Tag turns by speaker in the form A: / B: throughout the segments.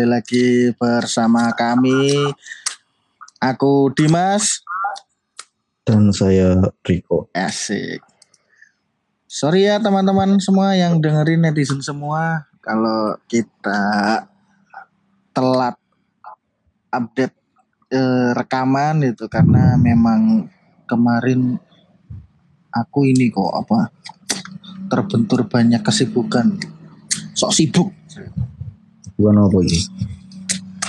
A: kembali lagi bersama kami. Aku Dimas.
B: Dan saya Riko.
A: Asik. Sorry ya teman-teman semua yang dengerin netizen semua. Kalau kita telat update eh, rekaman itu karena memang kemarin aku ini kok apa terbentur banyak kesibukan sok sibuk
B: Bukan apa ini?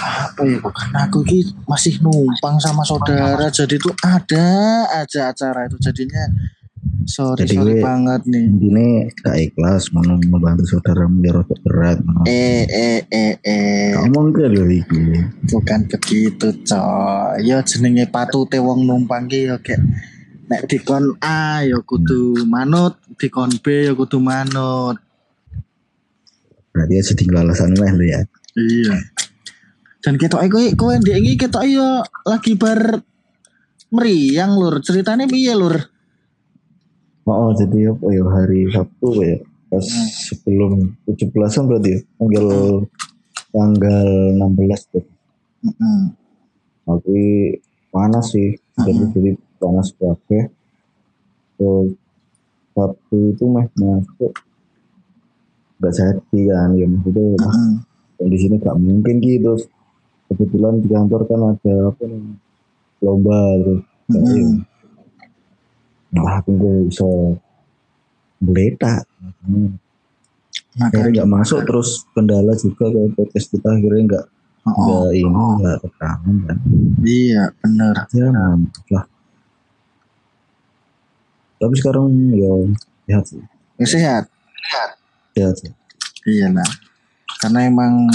A: apa ya kok karena aku ini masih numpang sama saudara jadi tuh ada aja acara itu jadinya sorry
B: Jadi
A: sorry
B: gue-
A: banget nih
B: Ini gak ikhlas mau membantu saudaramu biar rada berat.
A: eh eh eh eh
B: Ngomong ke lho iki.
A: bukan begitu coy ya jenenge patute wong numpang ki ya kayak nek dikon A ya kudu manut dikon B ya kudu manut
B: Berarti ya sedih alasan lah lu ya.
A: iya dan kita kowe kowe ndek iki kita yo lagi bar meriang lur ceritanya piye lur
B: Oh, oh, jadi apa ya hari Sabtu ya. Pas sebelum 17-an berarti ya. Tanggal tanggal 16 tuh.
A: Heeh.
B: Tapi panas sih. Jadi
A: Mm-mm.
B: jadi panas banget. Terus Sabtu itu mah masuk gak jadi kan ya maksudnya wah,
A: Heeh.
B: kondisi ini gak mungkin gitu kebetulan di kantor kan ada apa namanya lomba terus
A: Heeh.
B: nah aku gue bisa geletak hmm. akhirnya nggak masuk terus kendala juga ke podcast kita akhirnya nggak
A: oh,
B: nggak ini nggak rekaman kan.
A: Iya bener.
B: Ya mantap lah. Tapi sekarang ya sehat sih.
A: Ya, sehat.
B: Sehat sih
A: iya lah karena emang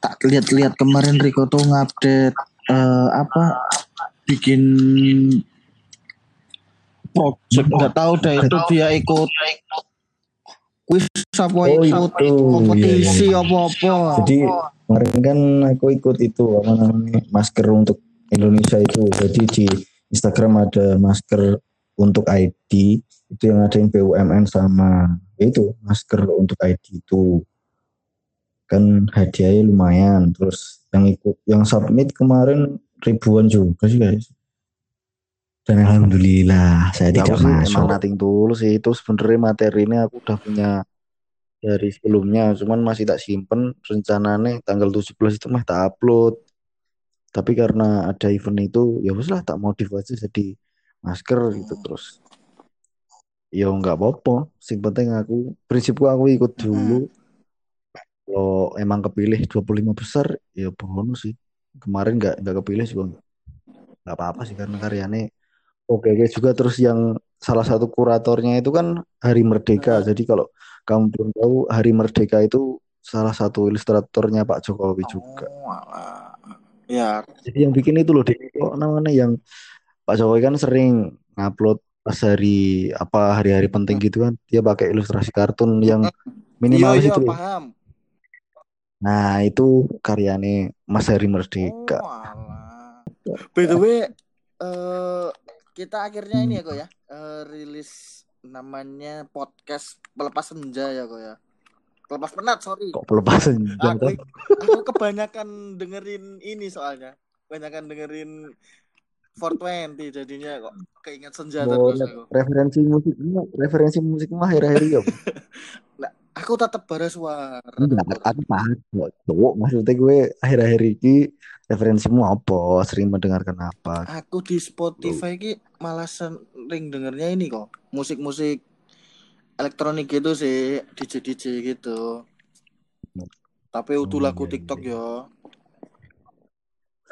A: tak lihat-lihat kemarin Riko tuh ngupdate eh, apa bikin project. Nggak tahu deh itu dia ikut kuis apa
B: Oh,
A: ikut
B: itu.
A: kompetisi
B: Iya,
A: apa-apa
B: jadi kemarin kan aku ikut itu apa namanya masker untuk Indonesia itu. Jadi di Instagram ada masker untuk ID itu yang ada yang BUMN sama itu masker untuk ID itu. Kan hadiahnya lumayan terus yang ikut yang submit kemarin ribuan juga sih guys. Dan alhamdulillah saya
C: Ya,
B: tidak
C: aku
B: masuk.
C: emang nating tulus sih. Itu sebenarnya materi ini aku udah punya dari sebelumnya. Cuman masih tak simpen. Rencananya tanggal 17 itu mah tak upload. Tapi karena ada event itu ya wes lah tak modif aja jadi masker gitu terus ya nggak apa-apa. Sing penting aku prinsipku aku ikut dulu. Kalau emang kepilih 25 besar ya bonus sih. Kemarin nggak nggak kepilih juga. Nggak apa-apa sih karena karyanya oke oke juga. Terus yang salah satu kuratornya itu kan Hari Merdeka. Jadi kalau kamu belum tahu Hari Merdeka itu salah satu ilustratornya Pak Jokowi juga.
A: Alah. ya.
C: Jadi yang bikin itu loh di kok namanya yang Pak Jokowi kan sering ngupload pas hari apa hari-hari penting gitu kan dia pakai ilustrasi kartun yang minimalis
A: iya
C: itu loh.
A: paham
C: Nah, itu karyanya Mas Hari Merdeka.
A: Oh, alah. By the way, eh kita akhirnya ini ya kok ya, eh, rilis namanya podcast pelepas senja ya kok ya. Pelepas penat, sorry.
C: Kok pelepasan
A: Aku, aku kebanyakan dengerin ini soalnya. Kebanyakan dengerin 420 jadinya kok keinget senja
C: Oh,
A: terus aku.
C: referensi musik referensi musik mah akhir-akhir ya.
A: Aku tetap bara suara.
C: Enggak, aku paham kok. Cowok, maksudnya gue akhir-akhir ini referensimu apa? Sering mendengarkan apa?
A: Aku di Spotify ki malah sering dengernya ini kok. Musik-musik elektronik gitu sih, DJ-DJ gitu. Tapi utuh
B: Oh,
A: lagu
B: iya,
A: TikTok
B: iya.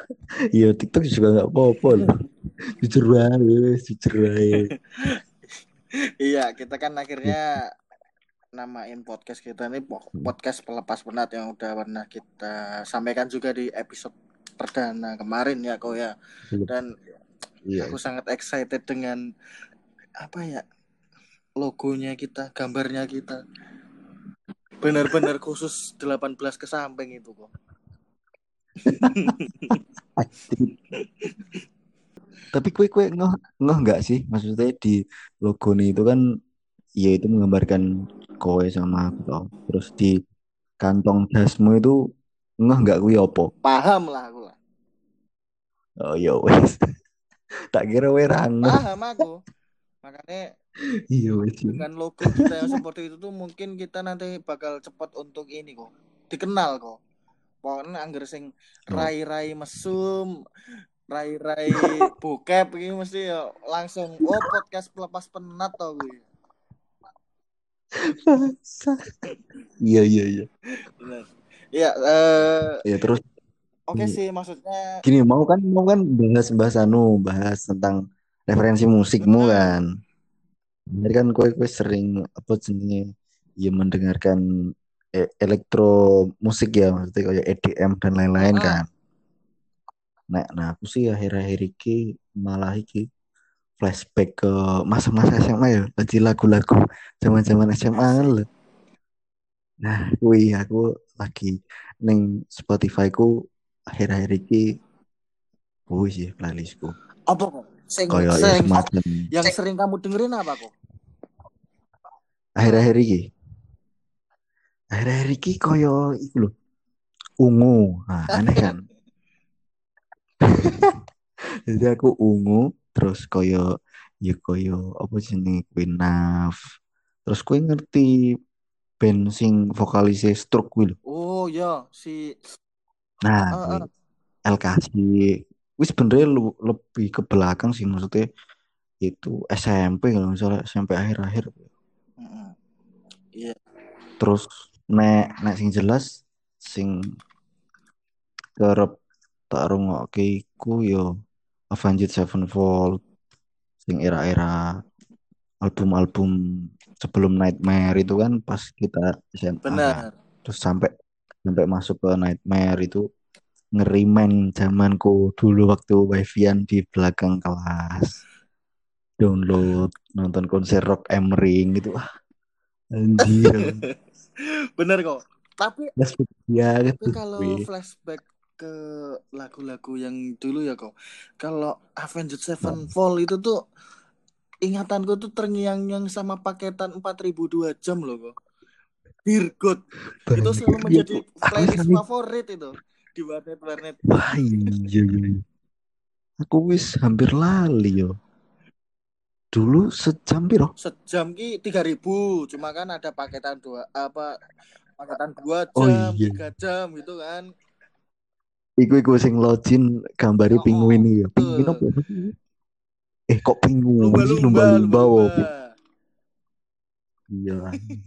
A: Ya.
C: Iya, TikTok juga nggak apa-apa loh. Jujur aja, jujur.
A: Iya, kita kan akhirnya namain podcast kita ini po- podcast pelepas penat yang udah pernah kita sampaikan juga di episode perdana kemarin ya kok ya. Dan
C: Iya.
A: aku sangat excited dengan apa ya logonya kita, gambarnya kita. Benar-benar khusus 18 ke samping itu kok.
C: Tapi kue kue ngeh ngeh nggak sih? Maksudnya di logo nih itu kan ya itu menggambarkan kowe sama aku toh. Terus di kantong dasmu itu Ngeh enggak kuwi apa?
A: Paham lah aku lah.
C: Oh ya wes. tak kira we ra ngeh.
A: Paham aku. Makanya
C: Iya wes. iya.
A: dengan logo kita yang seperti itu tuh mungkin kita nanti bakal cepat untuk ini kok dikenal kok pokoknya angger sing
C: Oh.
A: rai-rai mesum rai-rai bokep ini mesti ya langsung oh podcast pelepas penat tau gue
C: Iya iya iya.
A: bener ya eh,
C: Ya terus
A: oke
C: Iya.
A: sih maksudnya
C: gini mau kan mau kan bahas bahas anu bahas tentang referensi musikmu
A: Bener.
C: kan. Jadi kan kowe kowe sering apa jenenge ya mendengarkan elektro musik ya maksudnya kayak EDM dan lain-lain
A: Ah.
C: kan. Nah, nah aku sih akhir-akhir iki malah iki flashback ke masa-masa SMA ya, lagi lagu-lagu zaman-zaman SMA kan lho. Nah, kuwi aku lagi ning Spotify ku akhir-akhir iki kuwi sih playlistku.
A: apa kok sing
C: ya
A: sering
C: semacam
A: yang sering kamu dengerin apa kok
C: akhir-akhir iki. Akhir-akhir iki koyo iku lho. Ungu. Nah, aneh kan. Jadi aku ungu terus koyo ya koyo apa jenenge Queen Naf. Terus kowe ngerti band sing vokalisnya Stroke kuwi lho.
A: oh ya si
C: Nah,
A: Ah,
C: kuwi
A: ah.
C: LKC. Wis sebenarnya lu- lebih ke belakang sih maksudnya itu SMP kalau misalnya SMP akhir-akhir.
A: Iya
C: Terus nek nek sing jelas sing kerep tak rungokke iku yo Avenged Sevenfold sing era-era album-album sebelum Nightmare itu kan pas kita SMA
A: benar.
C: Terus sampai sampai masuk ke Nightmare itu ngerimen zamanku dulu waktu wifi-an di belakang kelas. Download nonton konser Rock M Ring gitu. Ah anjir
A: bener kok tapi
C: flashback ya
A: Tapi
C: gitu
A: kalau
C: gue.
A: flashback ke lagu-lagu yang dulu ya kok, kalau Avenged Sevenfold itu tuh ingatanku tuh terngiang-ngiang sama paketan 4002 jam loh kok. Dirgot itu selalu
C: Iya,
A: menjadi playlist favorit itu di warnet-warnet.
C: wah iya aku wis hampir lali yo dulu sejam piro
A: Sejam ki 3000, cuma kan ada paketan dua apa paketan dua
C: Oh,
A: jam,
C: iya.
A: tiga jam gitu kan.
C: iku iku sing login gambari
A: Oh,
C: penguin iki penguin
A: betul.
C: apa eh kok penguin
A: Lumba-lumba,
C: lumba-lumba oh. iya.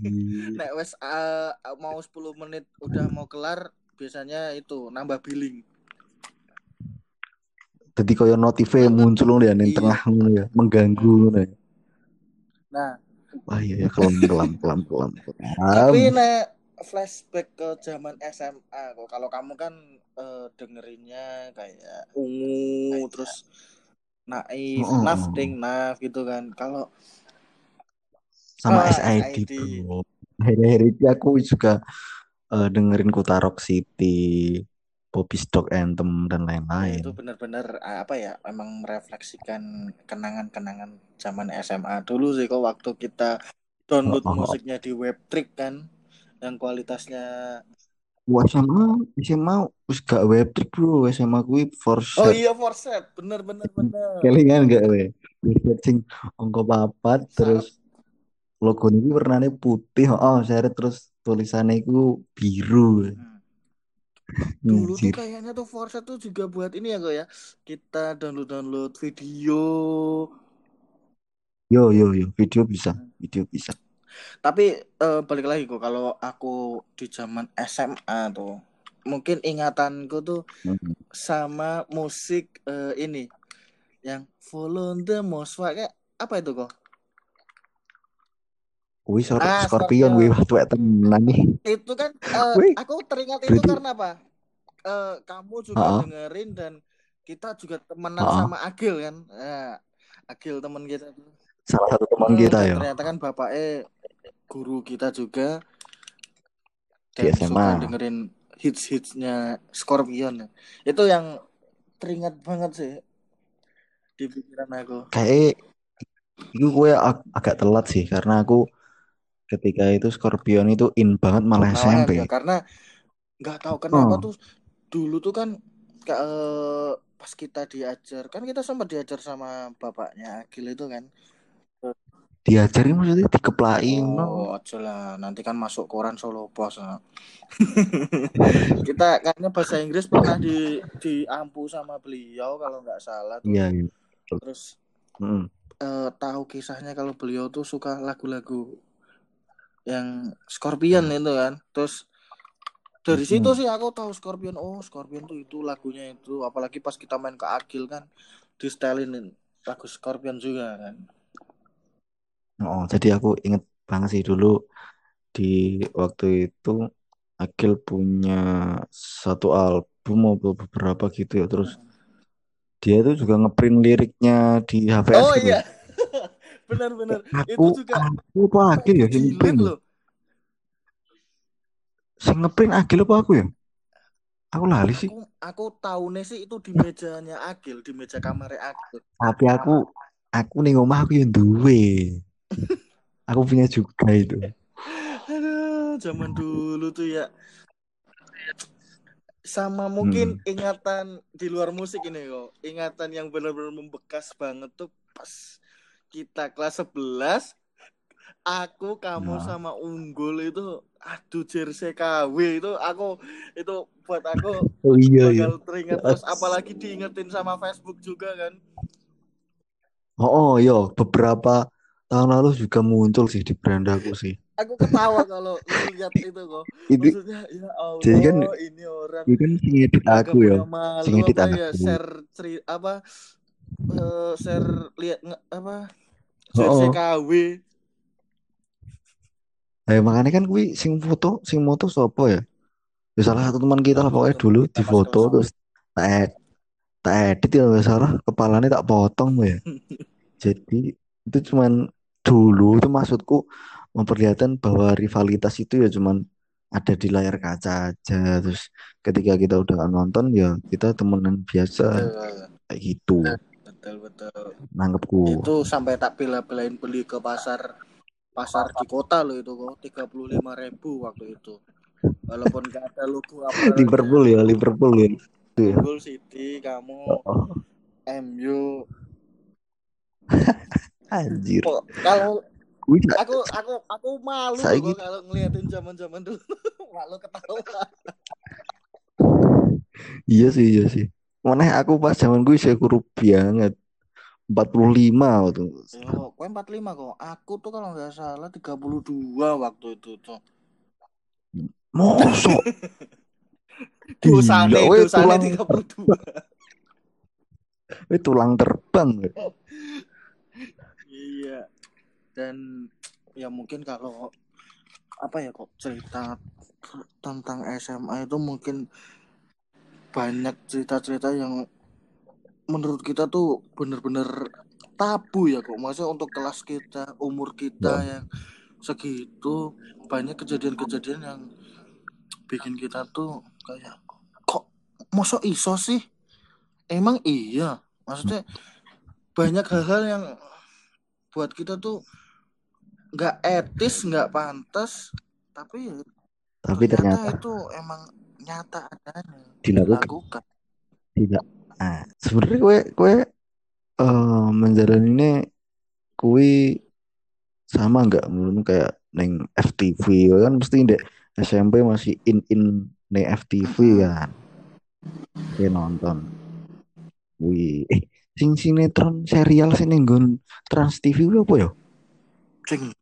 A: Nek wes uh, mau 10 menit udah mau kelar biasanya itu nambah billing.
C: Jadi kaya notif muncul ya ning
A: Iya.
C: tengah ngono ya, mengganggu ngono ya.
A: Nah,
C: Wah iya ya kelam kelam kelam kelam.
A: tapi nek flashback ke zaman SMA kok kalau kamu kan eh, dengerinnya kayak ungu terus naif,
C: Oh,
A: nafting, naf gitu kan. Kalau
C: Sama
A: Ah,
C: SID,
A: SID.
C: bro. Akhir-akhir aku juga eh, dengerin Kota Rock City, Bobby Stock Anthem dan
A: ya
C: lain-lain.
A: itu benar-benar apa ya emang merefleksikan kenangan-kenangan zaman SMA dulu sih kok waktu kita download
C: Oh, oh, oh.
A: musiknya di Webtrick kan yang kualitasnya
C: Wah SMA, SMA wis gak web trick bro, SMA kuwi for
A: Oh iya Forset, bener bener bener.
C: Kelingan gak we? Website sing angka papat terus logo ini warnanya putih, oh seret terus tulisannya itu biru.
A: Hmm. Dulu tuh kayaknya tuh Forset tuh juga buat ini ya kok ya. Kita download download video.
C: Yo yo yo, video bisa, video bisa.
A: Tapi eh, balik lagi kok kalau aku di zaman SMA tuh mungkin ingatanku tuh
C: Hmm.
A: sama musik eh, ini yang Follow the Most kayak apa itu kok?
C: Wih, Sor-
A: Ah,
C: Scorpion, wih, tuwek tenan nih.
A: Itu kan eh,
C: Wih,
A: aku teringat itu
C: berarti-
A: karena apa? Eh, kamu juga
C: Ha-ha.
A: dengerin dan kita juga temenan
C: Ha-ha.
A: sama Agil kan? Nah, Agil teman kita.
C: Salah satu teman
A: Hmm,
C: kita ya.
A: Ternyata kan bapaknya guru kita juga
C: Di
A: dan
C: SMA.
A: suka dengerin hits-hitsnya Scorpion. Itu yang teringat banget sih di pikiran aku.
C: Kayak itu gue ag- agak telat sih karena aku ketika itu Scorpion itu in banget malah
A: Malahan
C: SMP.
A: ya, karena nggak tahu kenapa
C: Oh.
A: tuh dulu tuh kan ke- eh, pas kita diajar kan kita sempat diajar sama bapaknya Agil itu kan
C: Diajarin maksudnya dikeplain.
A: oh aja lah nanti kan masuk koran Solo Pos nah. kita kayaknya bahasa Inggris pernah di diampu sama beliau kalau nggak salah tuh
C: Iya, iya.
A: terus
C: Mm.
A: eh, tahu kisahnya kalau beliau tuh suka lagu-lagu yang Scorpion itu kan. Terus dari
C: Mm-mm.
A: situ sih aku tahu Scorpion. Oh Scorpion tuh itu lagunya itu. Apalagi pas kita main ke Agil kan di stylein lagu Scorpion juga kan.
C: Oh, jadi aku inget banget sih dulu di waktu itu Akil punya satu album maupun beberapa gitu ya. Terus dia tuh juga ngeprint liriknya di HVS
A: oh
C: gitu.
A: iya benar-benar itu
C: Aku,
A: juga
C: aku apa Akil ya sing
A: jilat
C: ngeprint? ya?
A: loh
C: Sing ngeprint Akil apa aku ya? Aku lali sih.
A: aku aku tahu sih itu di mejanya Agil di meja kamarnya Agil
C: Tapi aku aku ning omah aku yang duwe. Aku punya juga itu.
A: aduh zaman dulu tuh ya sama mungkin
C: Hmm.
A: ingatan di luar musik ini kok ingatan yang benar-benar membekas banget tuh pas kita kelas 11 aku kamu
C: Nah.
A: sama Unggul itu aduh jersey KW itu aku itu buat aku
C: Oh iya iya.
A: teringat terus apalagi diingetin sama Facebook juga kan
C: Oh, oh iya, beberapa tahun lalu juga muncul sih di brand aku sih.
A: aku ketawa kalau lihat itu kok
C: Itu
A: maksudnya ya Allah
C: Jadi kan-
A: ini orang
C: itu kan sing edit
A: Agak
C: aku ya.
A: punya malu
C: Sing edit
A: apa ya
C: aku.
A: share ceri apa eh, share lihat apa
C: Oh,
A: jersey
C: oh.
A: KW
C: Eh makanya kan kuwi sing foto, sing moto sopo ya? Ya salah satu teman kita lah pokoknya dulu di foto terus tak tak edit ya nggak salah kepalanya tak potong ya. Jadi itu cuman dulu itu maksudku memperlihatkan bahwa rivalitas itu ya cuman ada di layar kaca aja. Terus ketika kita udah nonton ya kita temenan biasa
A: betul
C: kayak gitu.
A: Betul betul
C: Nanggepku.
A: itu sampai tak bela-belain beli ke pasar pasar di kota loh itu kok tiga puluh lima ribu waktu itu walaupun gak ada logo apa
C: Liverpool ya, Liverpool ya.
A: Liverpool City kamu
C: Oh,
A: MU
C: anjir.
A: kok kalau aku aku aku malu
C: Saiki-
A: kalau ngeliatin zaman-zaman dulu malu ketawa
C: Iya sih, iya sih. Mana aku pas zaman gue saya kurus banget. 45 waktu.
A: Yo, kowe 45 kok. Aku tuh kalau nggak salah 32 waktu itu tuh.
C: Mosok.
A: Dosane, dosane
C: tulang,
A: 32.
C: weh, tulang terbang.
A: Iya. Dan ya mungkin kalau apa ya kok cerita tentang SMA itu mungkin banyak cerita-cerita yang menurut kita tuh bener-bener tabu ya kok. Maksudnya untuk kelas kita, umur kita yang segitu banyak kejadian-kejadian yang bikin kita tuh kayak kok mosok iso sih? Emang iya. Maksudnya banyak hal-hal yang buat kita tuh nggak etis, nggak pantas, tapi ya
C: Tapi ternyata
A: itu emang nyata adanya
C: dilakukan
A: dilakukan.
C: tidak. Nah, sebenarnya kue kue eh menjalani ini kue sama nggak menurutmu kayak neng FTV kan mesti ndek SMP masih in in neng FTV kan. Kayak nonton. Wih, eh, sing sinetron serial sing ning nggon Trans TV apa ya?
A: Sing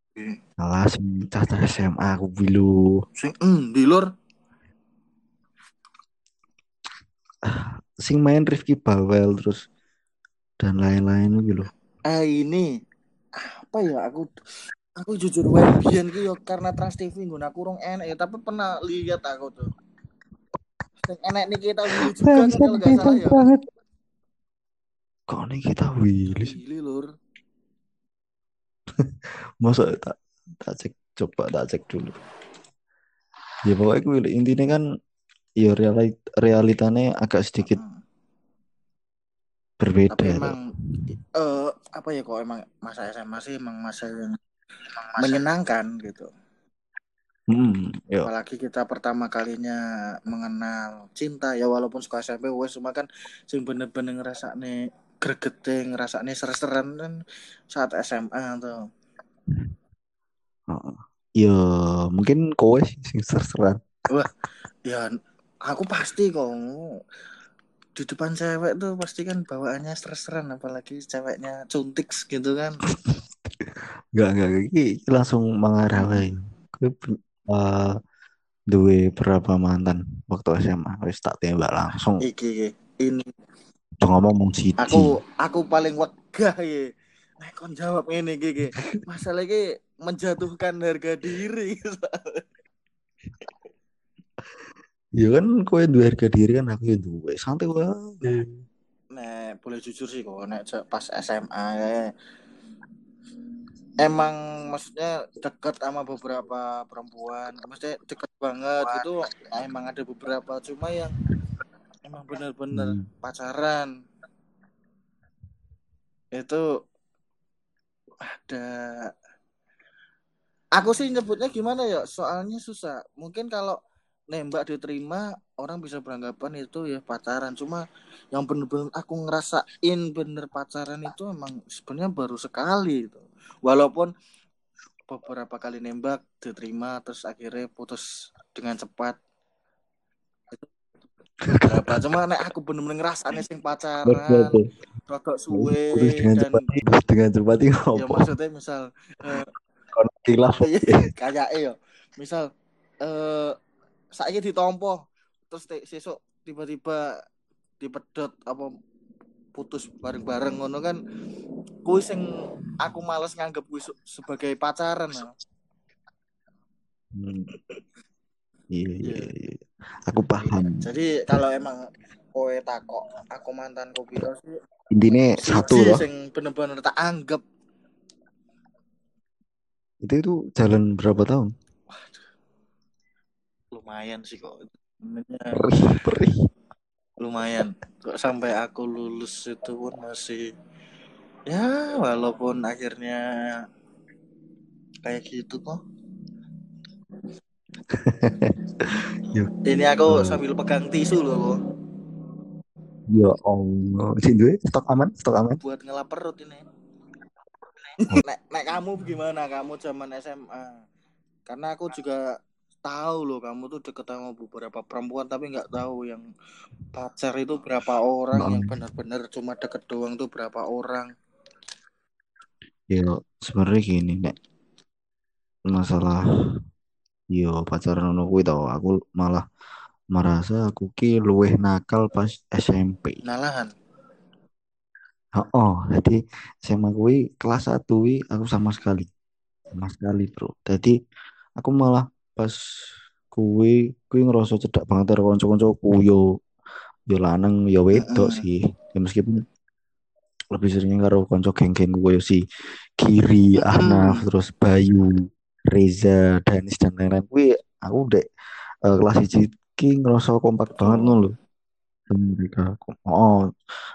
C: Alah, sing SMA aku bilu.
A: sing di luar
C: Sing main Rifki Bawel terus dan lain-lain gitu loh.
A: eh ini apa ya aku aku jujur wae biyen ki yo karena Trans TV nggon aku urung enak ya tapi pernah lihat aku tuh sing enak nih kita juga kan kalau nggak salah ya
C: banget. Kok nih kita Willy?
A: Gili lur
C: Masa tak tak cek coba tak cek dulu. Ya pokoknya gue intinya kan ya realit realitanya agak sedikit
A: Hmm.
C: berbeda.
A: tapi
C: tuh.
A: emang eh apa ya kok emang masa SMA sih emang masa yang menyenangkan gitu
C: Hmm, yo.
A: apalagi kita pertama kalinya mengenal cinta ya walaupun suka SMP wes cuma kan sing bener-bener ngerasane gregete ngerasane seres-seran kan saat SMA tuh
C: Heeh. Ya, mungkin kowe sih sing ser-seran.
A: ya aku pasti kok di depan cewek tuh pasti kan bawaannya seres-seran apalagi ceweknya cuntik gitu kan
C: Enggak, enggak, iki iki langsung mengarah wae. Kowe eh duwe berapa mantan waktu SMA? Wis tak tembak langsung.
A: iki iki. ini
C: Udah ngomong mung siji.
A: aku aku paling wegah ya Nek kon jawab ini gigi masalah iki menjatuhkan harga diri
C: Ya kan kowe duwe harga diri kan aku ya duwe. Santai wae.
A: Nek boleh jujur sih kok nek pas SMA ya, emang maksudnya deket sama beberapa perempuan maksudnya deket banget gitu nah, emang ada beberapa cuma yang emang bener-bener
C: Hmm.
A: pacaran itu ada aku sih nyebutnya gimana ya soalnya susah mungkin kalau nembak diterima orang bisa beranggapan itu ya pacaran. Cuma yang bener-bener aku ngerasain bener pacaran itu emang sebenarnya baru sekali gitu. Walaupun beberapa kali nembak diterima terus akhirnya putus dengan cepat. Itu berapa cuma nek aku bener-bener ngerasain sing pacaran rodok suwe
C: Putus dengan
A: dan
C: cepat. Putus dengan cepat itu
A: ya
C: apa?
A: maksudnya misal eh, kayak yo misal eh saya ditompo terus te- sesuk tiba-tiba dipedot apa putus bareng-bareng ngono kan kuwi sing aku males nganggep kuwi se- sebagai pacaran nah.
C: Hmm. Iya, iya, iya. Aku paham.
A: jadi kalau emang kowe takok aku mantanku piro sih
C: Intinya satu loh.
A: sing bener-bener tak anggap
C: Itu itu jalan berapa tahun?
A: Lumayan sih kok.
C: Perih, perih.
A: lumayan. Kok sampai aku lulus itu pun masih ya walaupun akhirnya kayak gitu kok. Ini aku sambil pegang tisu loh kok.
C: Ya Allah. Sini stok aman, stok aman.
A: buat ngelap perut ini. Nek, nek kamu gimana? Kamu zaman SMA karena aku juga tahu loh kamu tuh deket sama beberapa perempuan tapi nggak tahu yang pacar itu berapa orang yang benar-benar cuma deket doang tuh berapa orang
C: Ya sebenarnya gini, Nek. Masalah yo pacaran ono kuwi tau. Aku malah merasa aku ki luwih nakal pas SMP.
A: nalahan
C: Oh, jadi SMA kuwi kelas 1 kuwi aku sama sekali. Sama sekali, Bro. Jadi aku malah pas kuwi kuwi ngerasa cedak banget karo kanca-kancaku yo yo lanang yo wedok sih. Ya meskipun lebih seringnya karo kanca geng-geng gue si Kiri. Ahnaf, terus Bayu, Reza, Danis dan lain-lain. Kuwi aku dek eh, kelas 1 ki ngerasa kompak banget ngono lho. Mereka. Oh,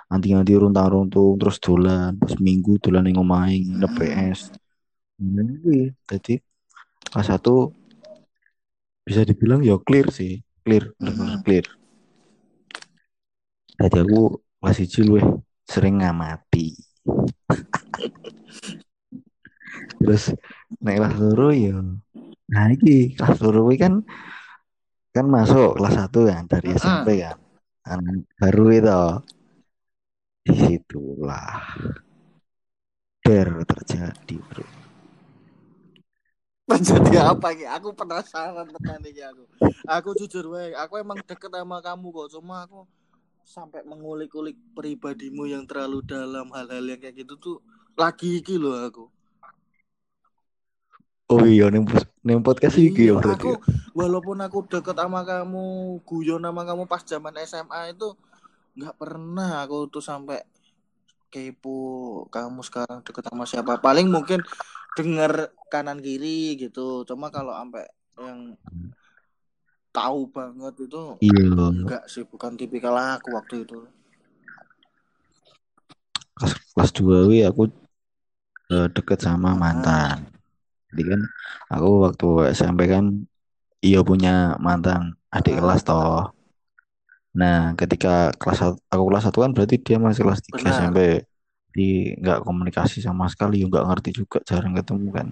C: nanti-nanti runtang-runtung terus dolan pas minggu dolan ning omahe nginep
A: Mm-mm.
C: PS. Nah. Jadi kelas 1 bisa dibilang ya clear sih, clear, bener-bener
A: Mm-mm.
C: clear. Jadi aku 1 luwih sering ngamati. Terus naik kelas loro ya. Nah, iki kelas loro kan kan masuk kelas 1 kan dari
A: Mm-mm.
C: SMP kan. Anak baru itu. Di situlah der terjadi, Bro.
A: Terjadi apa ki aku penasaran tenan iki aku. Aku jujur wae aku emang deket sama kamu kok. Cuma aku sampai mengulik-ulik pribadimu yang terlalu dalam hal-hal yang kayak gitu tuh lagi iki loh aku.
C: Oh iya ning pos- ning podcast iki ya berarti.
A: aku walaupun aku deket sama kamu guyon sama kamu pas zaman SMA itu nggak pernah aku tuh sampai kepo kamu sekarang deket sama siapa paling mungkin dengar kanan kiri gitu cuma kalau sampai yang tahu banget itu
C: Iya,
A: enggak sih bukan tipikal aku waktu itu
C: kelas kelas 2 wi aku eh, deket sama mantan. Jadi kan aku waktu SMP kan iya punya mantan adik
A: Ah.
C: kelas toh. Nah, ketika kelas satu, aku kelas satu kan berarti dia masih kelas 3
A: Benar.
C: SMP. Di nggak komunikasi sama sekali, nggak ngerti juga, jarang ketemu kan.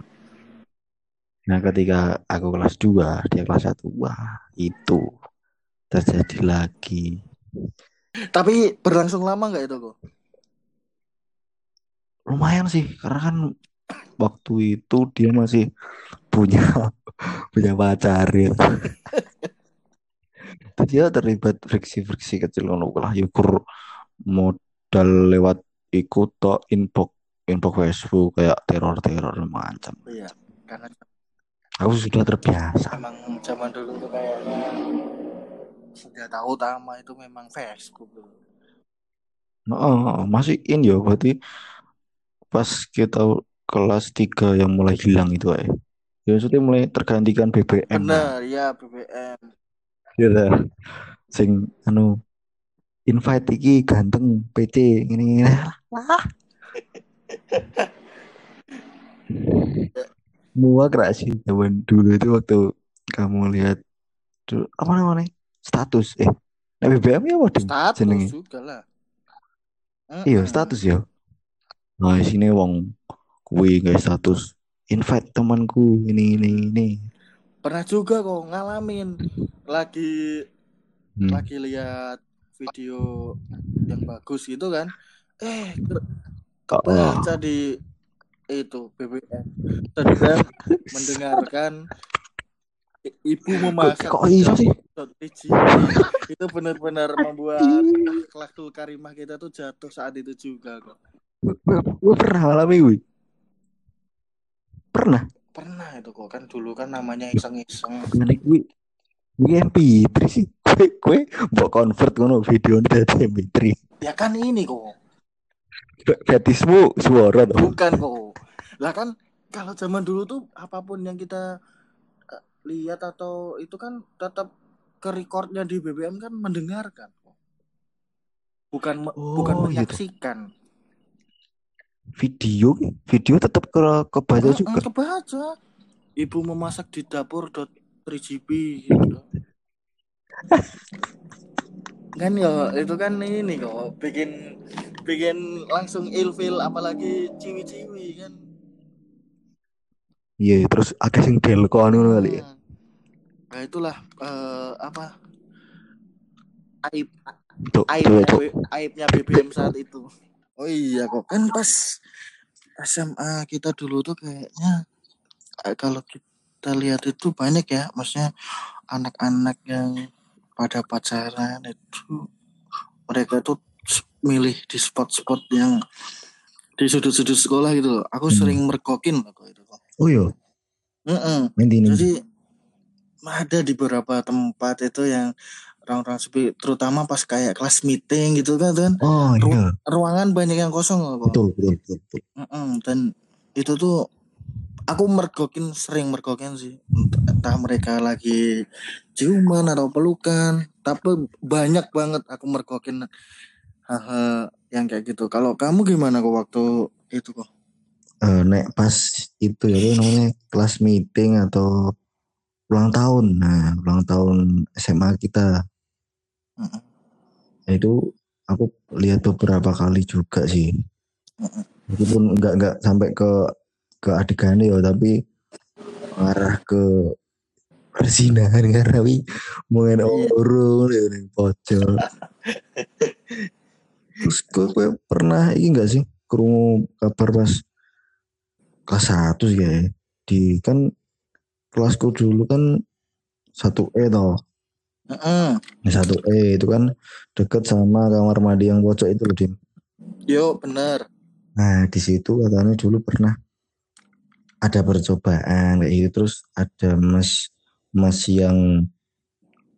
C: Nah, ketika aku kelas 2, dia kelas 1, wah, itu terjadi lagi.
A: Tapi berlangsung lama nggak itu kok?
C: Lumayan sih, karena kan waktu itu dia masih punya punya pacar ya. Itu dia terlibat friksi-friksi kecil ngono lah yukur modal lewat ikut tok inbox inbox Facebook kayak teror-teror macam.
A: Iya, karena
C: Aku sudah terbiasa.
A: emang zaman dulu tuh kayaknya senjata utama itu memang Facebook.
C: Nah, masih in ya berarti pas kita kelas 3 yang mulai hilang itu eh. Ya maksudnya mulai tergantikan BBM lah.
A: Bener, ya BBM.
C: Ya dah. Sing anu invite iki ganteng PC ini lah. Muak gak sih zaman dulu itu waktu kamu lihat dulu, apa namanya status eh nah BBM ya Dim?
A: Status juga lah.
C: Iya status ya. Nah sini wong kuwi guys status invite temanku ini ini ini.
A: Pernah juga kok ngalamin lagi
C: Hmm.
A: lagi lihat video yang bagus gitu kan. Eh,
C: Oh,
A: kebaca di itu BBM sedang mendengarkan ibu memasak
C: kok iso sih?
A: itu benar-benar membuat akhlakul karimah kita tuh jatuh saat itu juga kok
C: Gue pernah alami gue. Pernah.
A: Pernah itu kok kan dulu kan namanya iseng-iseng
C: gue. Gue MP3 sih. Gue gue mbok convert ngono video dari MP3.
A: ya kan ini kok
C: Fetismu suara tuh.
A: bukan kok lah kan kalau zaman dulu tuh apa pun yang kita eh, lihat atau itu kan tetap ke recordnya di BBM kan mendengarkan bukan
C: Oh,
A: bukan
C: iya tuh. Video video tetap ke kebaca juga.
A: kebaca ibu memasak di dapur dot 3GB gitu kan ya itu kan ini kok bikin bikin langsung ilfil apalagi ciwi-ciwi kan
C: Iya, terus akeh sing delkon ngono kali ya.
A: Hmm. nah itulah eh, apa aib
C: Tuh,
A: aibnya,
C: tuh, tuh.
A: B- aibnya BBM saat itu oh iya kok kan pas SMA kita dulu tuh kayaknya eh, kalau kita lihat itu banyak ya maksudnya anak-anak yang pada pacaran itu mereka tuh milih di spot-spot yang di sudut-sudut sekolah gitu loh aku
C: Hmm.
A: sering mergokin loh kok itu kok
C: Oh iya, intinya.
A: jadi ada di beberapa tempat itu yang orang-orang sepi terutama pas kayak kelas meeting gitu kan kan
C: Oh iya,
A: ruangan banyak yang kosong kok
C: betul betul betul. betul.
A: Mm-mm, dan itu tuh aku mergokin sering mergokin sih entah, mereka lagi ciuman atau pelukan tapi banyak banget aku mergokin hal-hal yang kayak gitu kalau kamu gimana kok waktu itu kok
C: Eh, nek pas itu ya namanya kelas meeting atau ulang tahun. Nah, ulang tahun SMA kita. Nah, itu aku lihat beberapa kali juga sih. Meskipun enggak enggak sampai ke ke adegannya ya, tapi arah ke persinahan karena wi mungkin
A: Iya.
C: orang ning pojok. Terus gue, gue pernah ini enggak sih kerungu kabar pas kelas satu sih ya di kan kelasku dulu kan satu E toh Nah, satu E itu kan deket sama kamar mandi yang pojok itu loh Dim.
A: yo bener.
C: Nah di situ katanya dulu pernah ada percobaan kayak gitu. Terus ada mas mas yang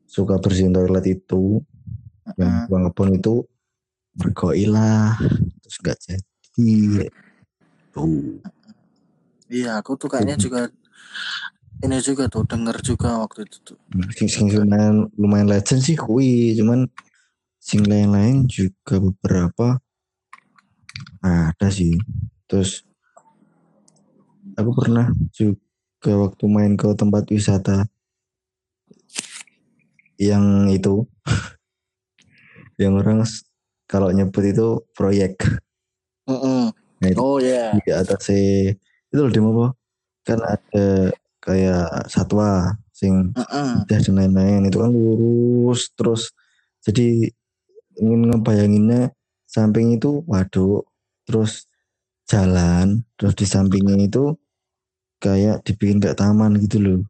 C: suka bersihin toilet itu yang
A: Mm-mm.
C: bang kebun itu bergoilah terus nggak jadi. Tuh.
A: Iya aku tuh kayaknya juga ini juga tuh denger juga waktu itu tuh
C: sing, sing lumayan lumayan legend sih kui cuman sing lain-lain juga beberapa ada sih terus aku pernah juga waktu main ke tempat wisata yang itu yang orang kalau nyebut itu proyek
A: Mm-mm.
C: Nah, itu
A: Oh ya.
C: di atas si itu loh demo apa kan ada kayak satwa sing udah dan lain-lain. Itu kan lurus terus. Jadi ingin ngebayanginnya samping itu waduk terus jalan terus di sampingnya itu kayak dibikin kayak taman gitu loh.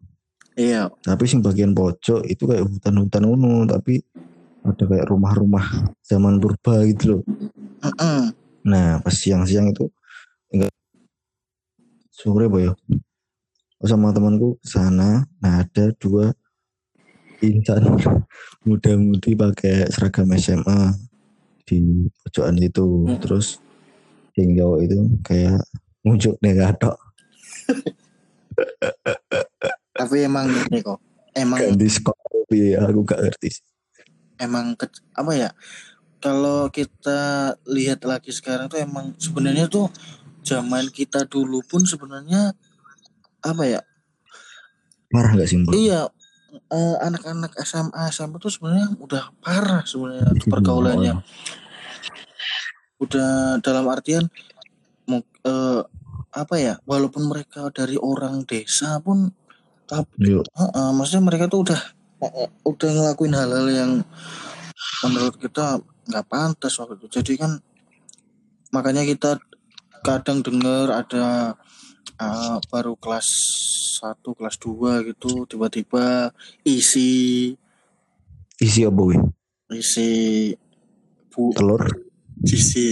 A: Iya.
C: tapi sing bagian pojok itu kayak hutan-hutan unu tapi ada kayak rumah-rumah zaman purba gitu loh.
A: Mm-mm.
C: nah pas siang-siang itu enggak sore ya sama temanku sana nah ada dua insan muda-mudi pakai seragam SMA di pojokan itu
A: Hmm.
C: terus yang cowok itu kayak muncul negatok
A: Tapi emang ini kok. Emang
C: ganti skop tapi aku gak ngerti
A: emang ke- apa ya? Kalau kita lihat lagi sekarang tuh emang sebenarnya tuh zaman kita dulu pun sebenarnya apa ya?
C: parah gak sih Mbak?
A: Iya, eh, anak-anak SMA SMP tuh sebenarnya udah parah sebenarnya
C: Iya,
A: pergaulannya. Udah dalam artian eh, apa ya? Walaupun mereka dari orang desa pun, tapi
C: Yuk,
A: Heeh, maksudnya mereka tuh udah eh, udah ngelakuin hal-hal yang menurut kita nggak pantas waktu itu. Jadi kan makanya kita kadang dengar ada eh, baru kelas 1, kelas 2 gitu tiba-tiba isi
C: isi apa wih?
A: isi bu
C: Telur?
A: isi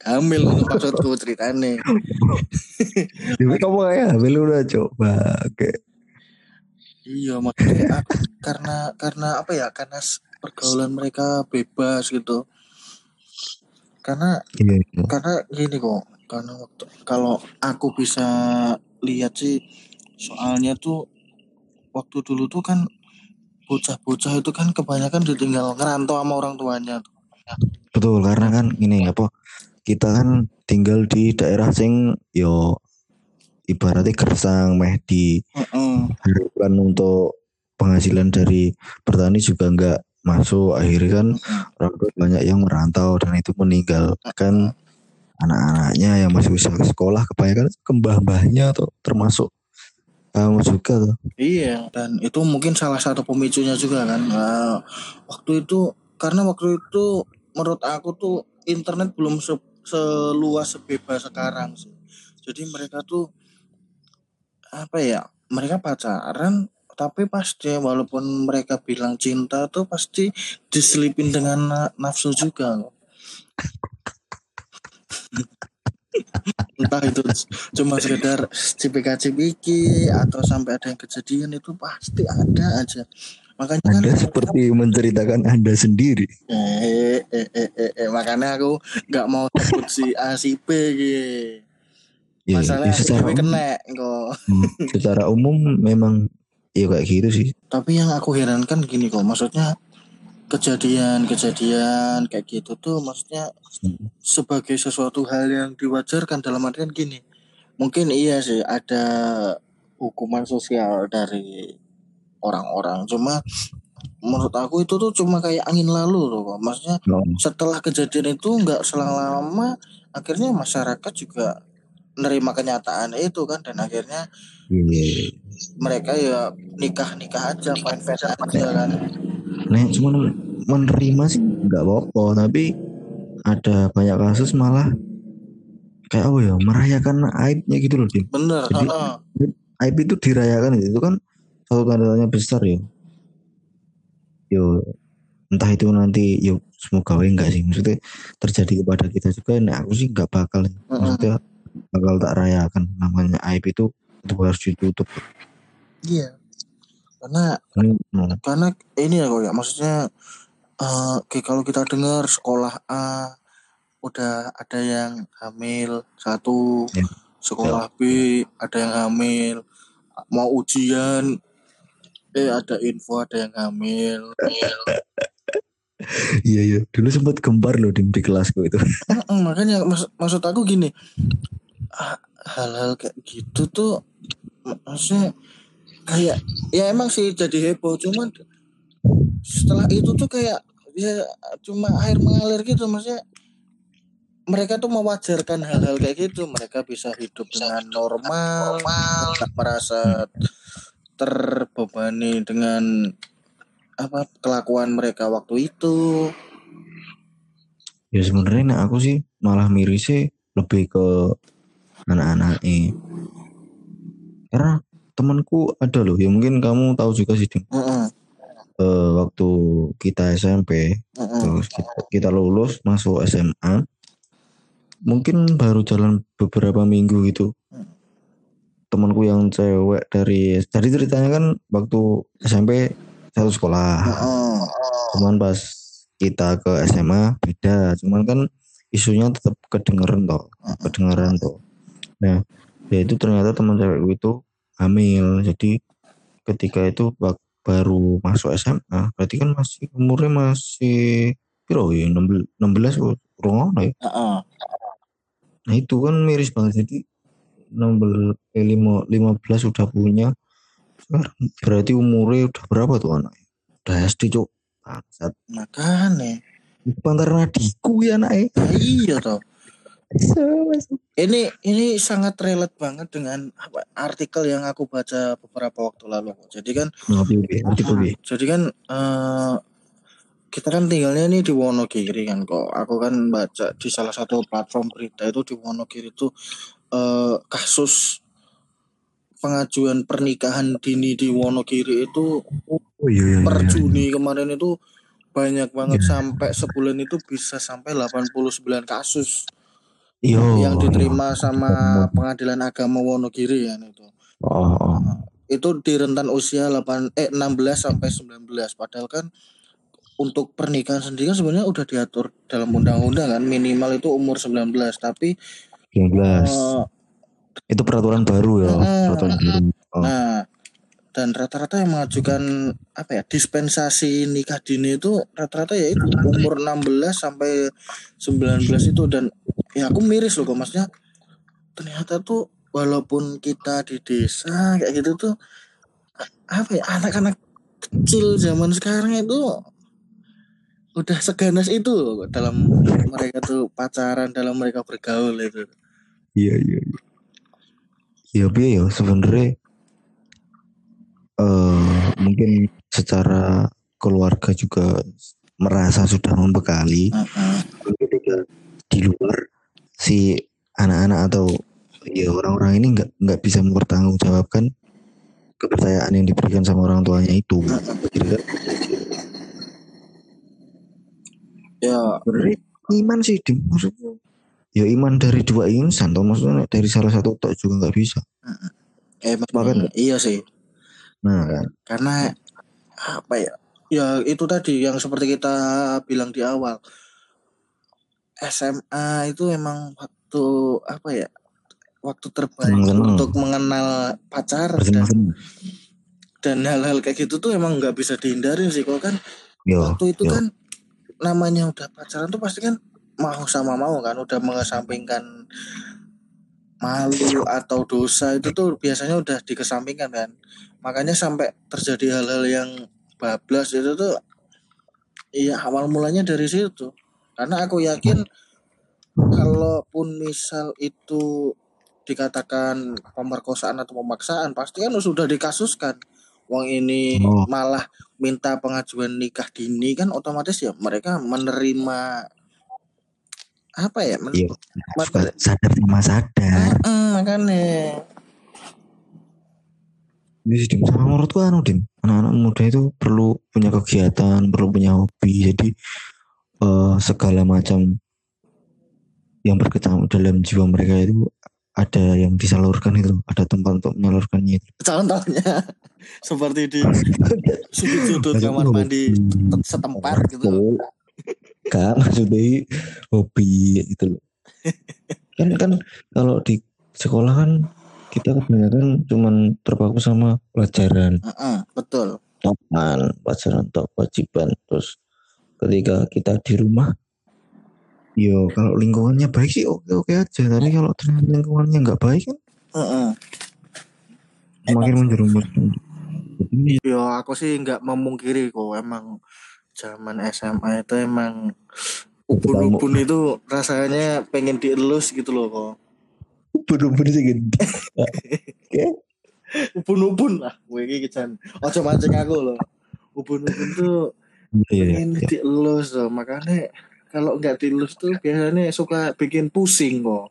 A: hamil maksudku ceritane.
C: Jadi kamu kayak hamil udah coba kayak
A: Iya makanya aku, karena karena apa ya karena pergaulan mereka bebas gitu. Karena
C: iya, iya.
A: karena gini kok karena waktu kalau aku bisa lihat sih soalnya tuh waktu dulu tuh kan bocah-bocah itu kan kebanyakan ditinggal ngerantau sama orang tuanya tuh.
C: Betul karena kan ini apa kita kan tinggal di daerah sing yo ibaratnya gersang meh di
A: Heeh.
C: harapan untuk penghasilan dari petani juga nggak masuk akhirnya kan orang tua banyak yang merantau dan itu meninggalkan anak-anaknya yang masih usia sekolah kebanyakan kembah-mbahnya atau termasuk kamu juga tuh
A: Iya dan itu mungkin salah satu pemicunya juga kan. Nah, waktu itu karena waktu itu menurut aku tuh internet belum se- seluas sebebas sekarang sih. Jadi mereka tuh apa ya? Mereka pacaran tapi pasti walaupun mereka bilang cinta tuh pasti diselipin dengan na- nafsu juga. Entah itu cuma sekedar cipika-cipiki atau sampai ada yang kejadian itu pasti ada aja. Makanya kan
C: anda seperti menceritakan anda sendiri
A: eh, eh, eh, eh, eh, makanya aku nggak mau sebut si A si B gitu.
C: ya,
A: Masalahnya
C: ya,
A: aku
C: secara umum,
A: kena kok.
C: hmm, secara umum memang ya kayak gitu sih
A: Tapi yang aku herankan gini kok, maksudnya kejadian-kejadian kayak gitu tuh maksudnya
C: Hmm.
A: sebagai sesuatu hal yang diwajarkan dalam artian gini. Mungkin iya sih ada hukuman sosial dari orang-orang. Cuma menurut aku itu tuh cuma kayak angin lalu loh. Maksudnya
C: No.
A: setelah kejadian itu nggak selang lama akhirnya masyarakat juga menerima kenyataan itu kan dan akhirnya
C: Iya.
A: mereka ya nikah nikah aja fine fine aja kan
C: Nah, cuman menerima sih nggak apa-apa, tapi ada banyak kasus malah kayak apa ya merayakan aibnya gitu loh, Dim.
A: bener
C: Jadi-
A: heeh.
C: Aib itu dirayakan itu kan satu tanda tanya besar ya. Yo, entah itu nanti yo semoga we enggak sih. Maksudnya terjadi kepada kita juga nah aku sih nggak bakal maksudnya bakal tak rayakan. Namanya aib itu itu harus ditutup.
A: Iya karena
C: hmm,
A: karena ini ya kok ya. Maksudnya eh kayak kalau kita dengar sekolah A udah ada yang hamil satu
C: Ya.
A: sekolah B ada yang hamil mau ujian eh ada info ada yang hamil.
C: Iya iya. Dulu sempat gempar loh Dim, di kelasku itu.
A: Makanya mas- maksud aku gini hal-hal kayak gitu tuh mak- maksudnya kayak ya emang sih jadi heboh. Cuman setelah itu tuh kayak ya cuma air mengalir gitu. Maksudnya mereka tuh mewajarkan hal-hal kayak gitu. Mereka bisa hidup dengan normal, tak merasa terbebani dengan apa kelakuan mereka waktu itu.
C: Ya sebenarnya nah aku sih malah mirisnya lebih ke anak-anak ini karena temanku ada loh ya mungkin kamu tahu juga sih Ding.
A: Mm-mm,
C: Eh, waktu kita SMP
A: mm-mm.
C: terus kita, kita lulus masuk SMA mungkin baru jalan beberapa minggu gitu
A: Hmm.
C: temanku yang cewek dari dari ceritanya kan waktu SMP satu sekolah
A: Mm-mm.
C: cuman pas kita ke SMA beda cuman kan isunya tetap kedengeran toh kedengeran toh nah ya itu ternyata teman cewekku itu hamil. Jadi ketika itu baru masuk SMA berarti kan masih umurnya masih piro ya 16 16 kok kurang ono ya? Nah itu kan miris banget. Jadi 16 eh, lima- 15 udah punya berarti umurnya udah berapa tuh anaknya udah SD cok Bangsat.
A: makanya
C: Bukan karena adikku ya anaknya
A: iya toh ini ini sangat relate banget dengan apa, artikel yang aku baca beberapa waktu lalu. Jadi kan jadi kan eh, kita kan tinggalnya ini di Wonogiri kan kok. Aku kan baca di salah satu platform berita itu di Wonogiri itu eh, kasus pengajuan pernikahan dini di Wonogiri itu
C: oh iya iya
A: per
C: iya.
A: Juni kemarin itu banyak banget
C: Iya.
A: sampai sebulan itu bisa sampai 89 kasus
C: Iya.
A: yang diterima sama pengadilan agama Wonogiri kan itu.
C: oh, oh.
A: Itu di rentan usia 8 eh 16 sampai 19 padahal kan untuk pernikahan sendiri kan sebenarnya udah diatur dalam undang-undang kan minimal itu umur 19 tapi
C: 19
A: eh,
C: itu peraturan baru ya
A: Mm-mm.
C: peraturan baru oh.
A: nah dan rata-rata yang mengajukan apa ya dispensasi nikah dini itu rata-rata ya itu umur 16 sampai 19 itu. Dan ya aku miris loh kok maksudnya ternyata tuh walaupun kita di desa kayak gitu tuh apa ya anak-anak kecil zaman sekarang itu udah seganas itu loh dalam mereka tuh pacaran dalam mereka bergaul itu.
C: Iya iya iya. Iya ya sebenarnya eh mungkin secara keluarga juga merasa sudah membekali.
A: Heeh.
C: ketika di luar si anak-anak atau ya orang-orang ini nggak nggak bisa mempertanggungjawabkan kepercayaan yang diberikan sama orang tuanya itu. Jadi kan
A: ya.
C: Sebenarnya iman sih Dim. maksudnya ya iman dari dua insan toh. Maksudnya dari salah satu tok juga nggak bisa.
A: Emang
C: Sepakat nggak?
A: iya sih
C: nah kan?
A: Karena apa ya ya itu tadi yang seperti kita bilang di awal. SMA itu emang waktu apa ya waktu terbaik untuk mengenal pacar dan, dan hal-hal kayak gitu tuh emang nggak bisa dihindarin sih. Kalau kan
C: yo
A: waktu itu
C: yo.
A: kan namanya udah pacaran tuh pasti kan mau sama mau kan udah mengesampingkan malu atau dosa itu tuh biasanya udah dikesampingkan kan makanya sampai terjadi hal-hal yang bablas itu tuh iya awal mulanya dari situ karena aku yakin kalaupun misal itu dikatakan pemerkosaan atau pemaksaan pasti kan sudah dikasuskan Wong ini
C: Oh.
A: malah minta pengajuan nikah dini kan otomatis ya mereka menerima apa ya men-
C: Iya,
A: men-
C: suka sadar sama sadar.
A: Mm, makanya
C: Ini sih menurutku anu Dim, anak-anak muda itu perlu punya kegiatan, perlu punya hobi. Jadi eh, segala macam yang berkecamuk dalam jiwa mereka itu ada yang disalurkan itu, ada tempat untuk menyalurkannya itu.
A: contohnya seperti di sudut-sudut kamar mandi setempat gitu.
C: Kan maksudnya hobi gitu loh. Kan kan kalau di sekolah kan kita kebanyakan cuman terpaku sama pelajaran.
A: Heeh, betul
C: topan pelajaran tok kewajiban terus ketika kita di rumah yo kalau lingkungannya baik sih oke oke aja tapi kalau ternyata lingkungannya nggak baik kan
A: Heeh.
C: semakin menjerumus jadi Ini
A: Yo aku sih nggak memungkiri kok emang zaman SMA itu emang ubun-ubun itu rasanya pengen dielus gitu loh kok.
C: Bener-bener sih gede.
A: Ubun-ubun lah, gue ini kejan. Ojo mancing aku loh. Ubun-ubun tuh
C: Iya,
A: pengen dielus loh, makanya kalau nggak dielus tuh biasanya suka bikin pusing kok.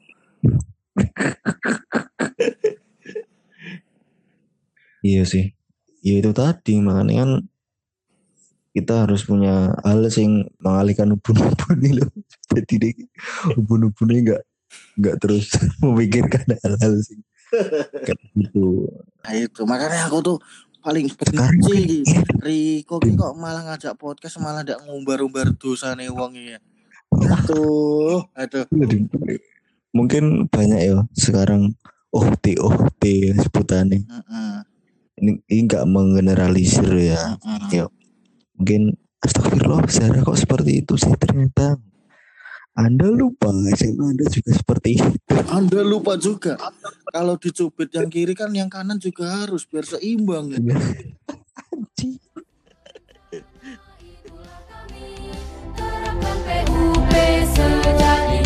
C: Iya sih. Ya itu tadi makanya kan kita harus punya hal yang mengalihkan ubun-ubun ini loh. Jadi ubun-ubunnya enggak enggak terus memikirkan hal-hal sih kayak gitu.
A: Nah itu makanya aku tuh paling benci Riko ki kok malah ngajak podcast malah ndak ngumbar-umbar dosa nih wong ya. Aduh, aduh.
C: Mungkin banyak ya sekarang OT OT sebutannya.
A: Heeh.
C: Ini ini enggak menggeneralisir ya. Ya. Mungkin astagfirullah Sarah kok seperti itu sih ternyata. Anda lupa SMA Anda juga seperti itu.
A: Anda lupa juga kalau dicubit yang kiri kan yang kanan juga harus biar seimbang ya.
C: Anjing.
D: Terapkan PUP sejati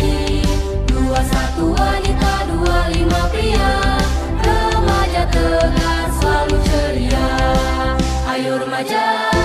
D: Dua satu wanita, dua lima pria Remaja tegar selalu ceria Ayo remaja